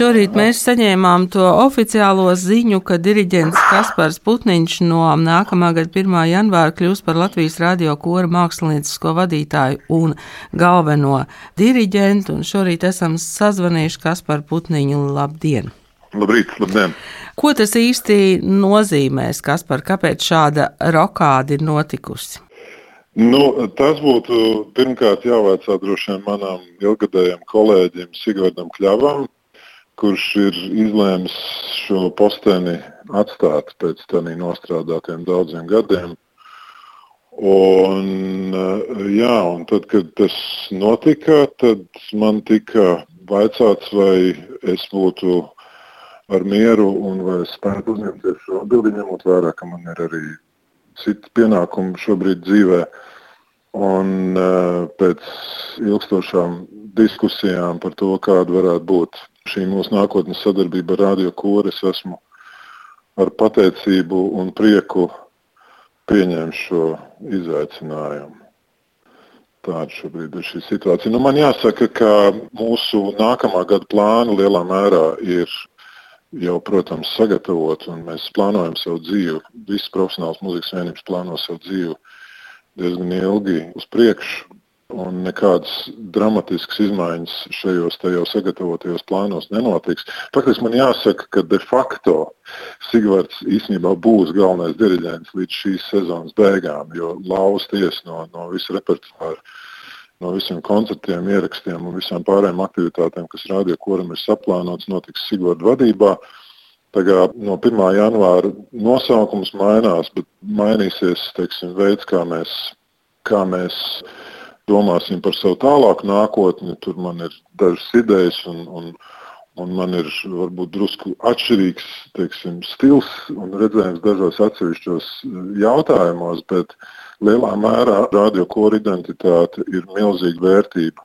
Šorīt mēs saņēmām to oficiālo ziņu, ka diriģents Kaspars Putniņš no nākamā gada 1. janvāra kļūs par Latvijas radio kora māksliniecisko vadītāju un galveno diriģentu. Un šorīt esam sazvanījuši Kasparu Putniņu. Labdien! Labrīt, labdien! Ko tas īsti nozīmēs, Kaspar, kāpēc šāda rokāda ir notikusi? Nu, tas būtu pirmkārt jāvaicā droši vien manam ilgadējam kolēģim Sigvardam Kļavam, kurš ir izlēmis šo posteni atstāt pēc tam nostrādātiem daudziem gadiem. Un, jā, un tad, kad tas notika, tad man tika vaicāts, vai es būtu ar mieru un vai es spētu uzņemties šo atbildību, ņemot vērā, ka man ir arī citi pienākumi šobrīd dzīvē. Un uh, pēc ilgstošām diskusijām par to, kāda varētu būt šī mūsu nākotnes sadarbība ar Radio Kūru, es esmu ar pateicību un prieku pieņēmis šo izaicinājumu. Tāda šobrīd ir šī situācija. Nu, man jāsaka, ka mūsu nākamā gada plāni lielā mērā ir jau, protams, sagatavot, un mēs plānojam savu dzīvi. Visas profesionālas muzikas vienības plāno savu dzīvi diezgan ilgi uz priekšu, un nekādas dramatiskas izmaiņas šajos jau sagatavotajos plānos nenotiks. Faktiski man jāsaka, ka de facto Sigvards īstenībā būs galvenais diriģents līdz šīs sezonas beigām, jo lauz ties no, no visa repertuāra no visiem koncertiem, ierakstiem un visām pārējām aktivitātēm, kas radio koram ir saplānotas, notiks Sigvarda vadībā. Tagad no 1. janvāra nosaukums mainās, bet mainīsies teiksim, veids, kā mēs, kā mēs domāsim par savu tālāku nākotni. Tur man ir dažas idejas, un, un, un man ir varbūt drusku atšķirīgs teiksim, stils un redzējums dažos atsevišķos jautājumos. Bet, uh, lielā mērā radiokora identitāte ir milzīga vērtība,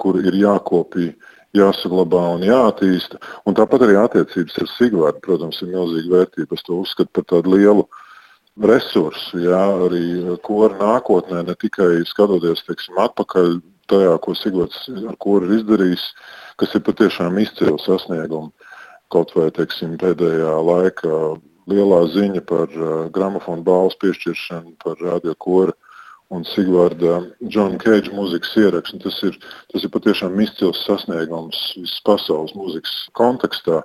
kur ir jākopī, jāsaglabā un jāattīsta. Un tāpat arī attiecības ar Sigvārdu, protams, ir milzīga vērtība. Es to uzskatu par tādu lielu resursu, jā, arī kora nākotnē, ne tikai skatoties teiksim, atpakaļ tajā, ko Sigvards ar kuru ir izdarījis, kas ir patiešām izcili sasniegumi. Kaut vai teiksim, pēdējā laikā lielā ziņa par uh, gramofonu balvas piešķiršanu, par radiokoru un Sigvārda Džona Keidža mūzikas ierakstu. Tas ir, tas ir patiešām izcils sasniegums visas pasaules mūzikas kontekstā.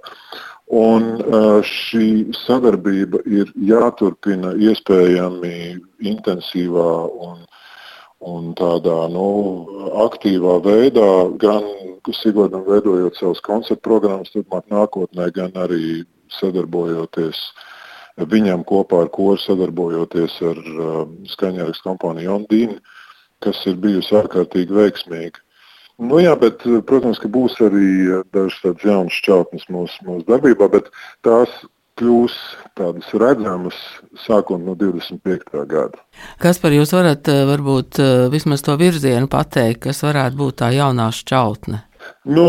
Un uh, šī sadarbība ir jāturpina iespējami intensīvā un, un tādā nu, aktīvā veidā, gan Sigvardam veidojot savus koncertu programmas, turpmāk nākotnē, gan arī sadarbojoties viņam kopā ar koru, sadarbojoties ar uh, skaņāras kompāniju Ondīnu, kas ir bijusi ārkārtīgi veiksmīga. Nu, jā, bet, protams, ka būs arī dažas tādas jaunas šķautnes mūsu, mūsu darbībā, bet tās kļūs tādas redzamas sākot no 25. gada. Kas par jūs varat varbūt vismaz to virzienu pateikt, kas varētu būt tā jaunā šķautne? Nu,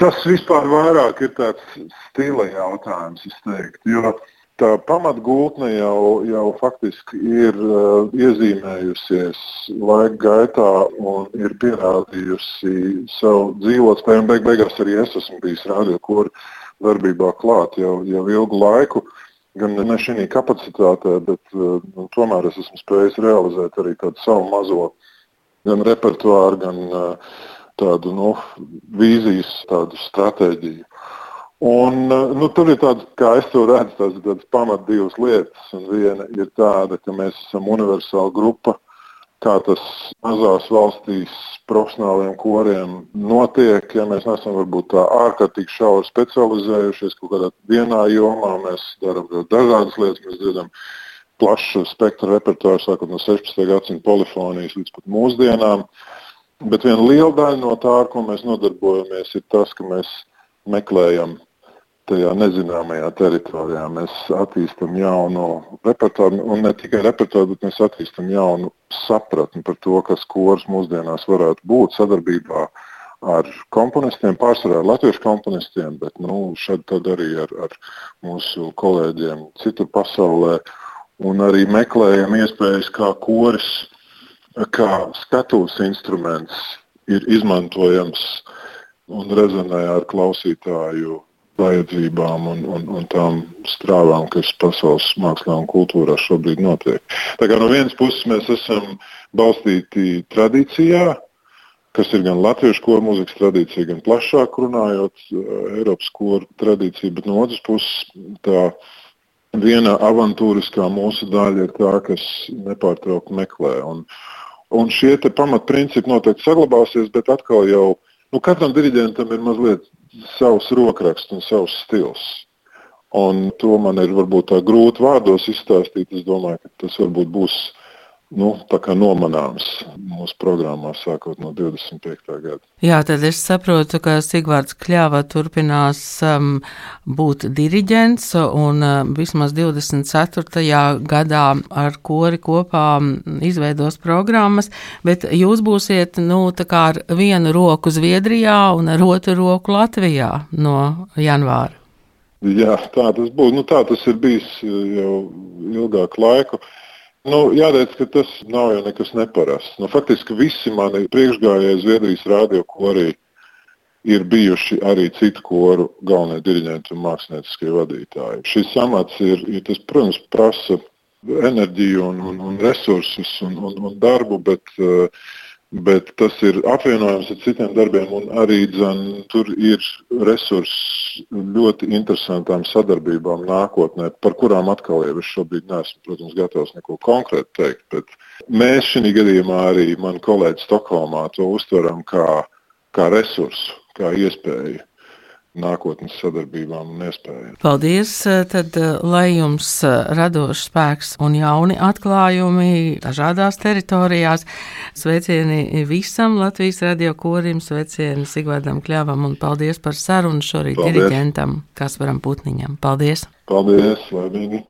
tas vispār vairāk ir tāds stila jautājums, es teiktu. Jo tā pamatgultne jau, jau faktiski ir uh, iezīmējusies laika gaitā un ir pierādījusi savu dzīvotspēju. Beig beigās arī es esmu bijis radio kur darbībā klāt jau, jau ilgu laiku. Gan ne šī kapacitātē, bet uh, tomēr es esmu spējis realizēt arī tādu savu mazo gan repertuāru, gan uh, tādu nu, vīzijas tādu stratēģiju. Un, nu, tur ir tāds, kā es to redzu, tās ir tādas pamat divas lietas. Un viena ir tāda, ka mēs esam universāla grupa, kā tas mazās valstīs profesionāliem koriem notiek. Ja mēs neesam varbūt tā ārkārtīgi šauri specializējušies kaut kādā vienā jomā, mēs darām dažādas lietas, mēs dzirdam plašu spektru repertuāru, sākot no 16. gadsimta polifonijas līdz pat mūsdienām. Bet viena liela daļa no tā, ar ko mēs nodarbojamies, ir tas, ka mēs meklējam tajā nezināmajā teritorijā. Mēs attīstām jaunu repertuāru, un ne tikai repertuāru, bet mēs attīstām jaunu sapratni par to, kas kurs mūsdienās varētu būt sadarbībā ar komponistiem, pārsvarā ar latviešu komponistiem, bet nu, šeit arī ar, ar mūsu kolēģiem citur pasaulē. Un arī meklējam iespējas, kā koris kā skatuves instruments ir izmantojams un rezonē ar klausītāju vajadzībām un, un, un tām strāvām, kas pasaules mākslā un kultūrā šobrīd notiek. Tā kā no vienas puses mēs esam balstīti tradīcijā, kas ir gan latviešu koru mūzikas tradīcija, gan plašāk runājot eh, Eiropas koru tradīcija, bet no otras puses tā viena avantūriskā mūsu daļa ir tā, kas nepārtraukti meklē. Un, un šie pamatprincipi noteikti saglabāsies, bet atkal jau nu, katram diriģentam ir mazliet savs rokraksts un savs stils. Un to man ir varbūt tā grūti vārdos izstāstīt. Es domāju, ka tas varbūt būs nu, nomanāms mūsu programmā, sākot no 25. gada. Jā, tad es saprotu, ka Sigvārds Kļāva turpinās um, būt diriģents un uh, vismaz 24. gadā ar kori kopā um, izveidos programmas, bet jūs būsiet nu, ar vienu roku Zviedrijā un ar otru roku Latvijā no janvāra. Jā, tā tas būs. Nu, tā tas ir bijis jau ilgāku laiku. Uh, Nu, jāteic, ka tas nav jau nekas neparasts. Nu, faktiski visi mani priekšgājēji Zviedrijas radio korī ir bijuši arī citu koru galvenie diriģenti un mākslinieckie vadītāji. Šis amats ir, ir tas, protams, prasa enerģiju un, un, un resursus un, un, un darbu, bet uh, bet tas ir apvienojams ar citiem darbiem, un arī dzen, tur ir resursi ļoti interesantām sadarbībām nākotnē, par kurām atkal jau es šobrīd neesmu, protams, gatavs neko konkrēti teikt. Bet mēs šī gadījumā arī mani kolēģi Stokholmā to uztveram kā, kā resursu, kā iespēju nākotnes sadarbībām un iespējām. Paldies! Tad, lai jums radošs spēks un jauni atklājumi dažādās teritorijās, sveicieni visam Latvijas radio korim, sveicieni Sigvardam Kļavam un paldies par sarunu šorīt paldies. diriģentam Kasparam Putniņam. Paldies! Paldies! Laimīgi!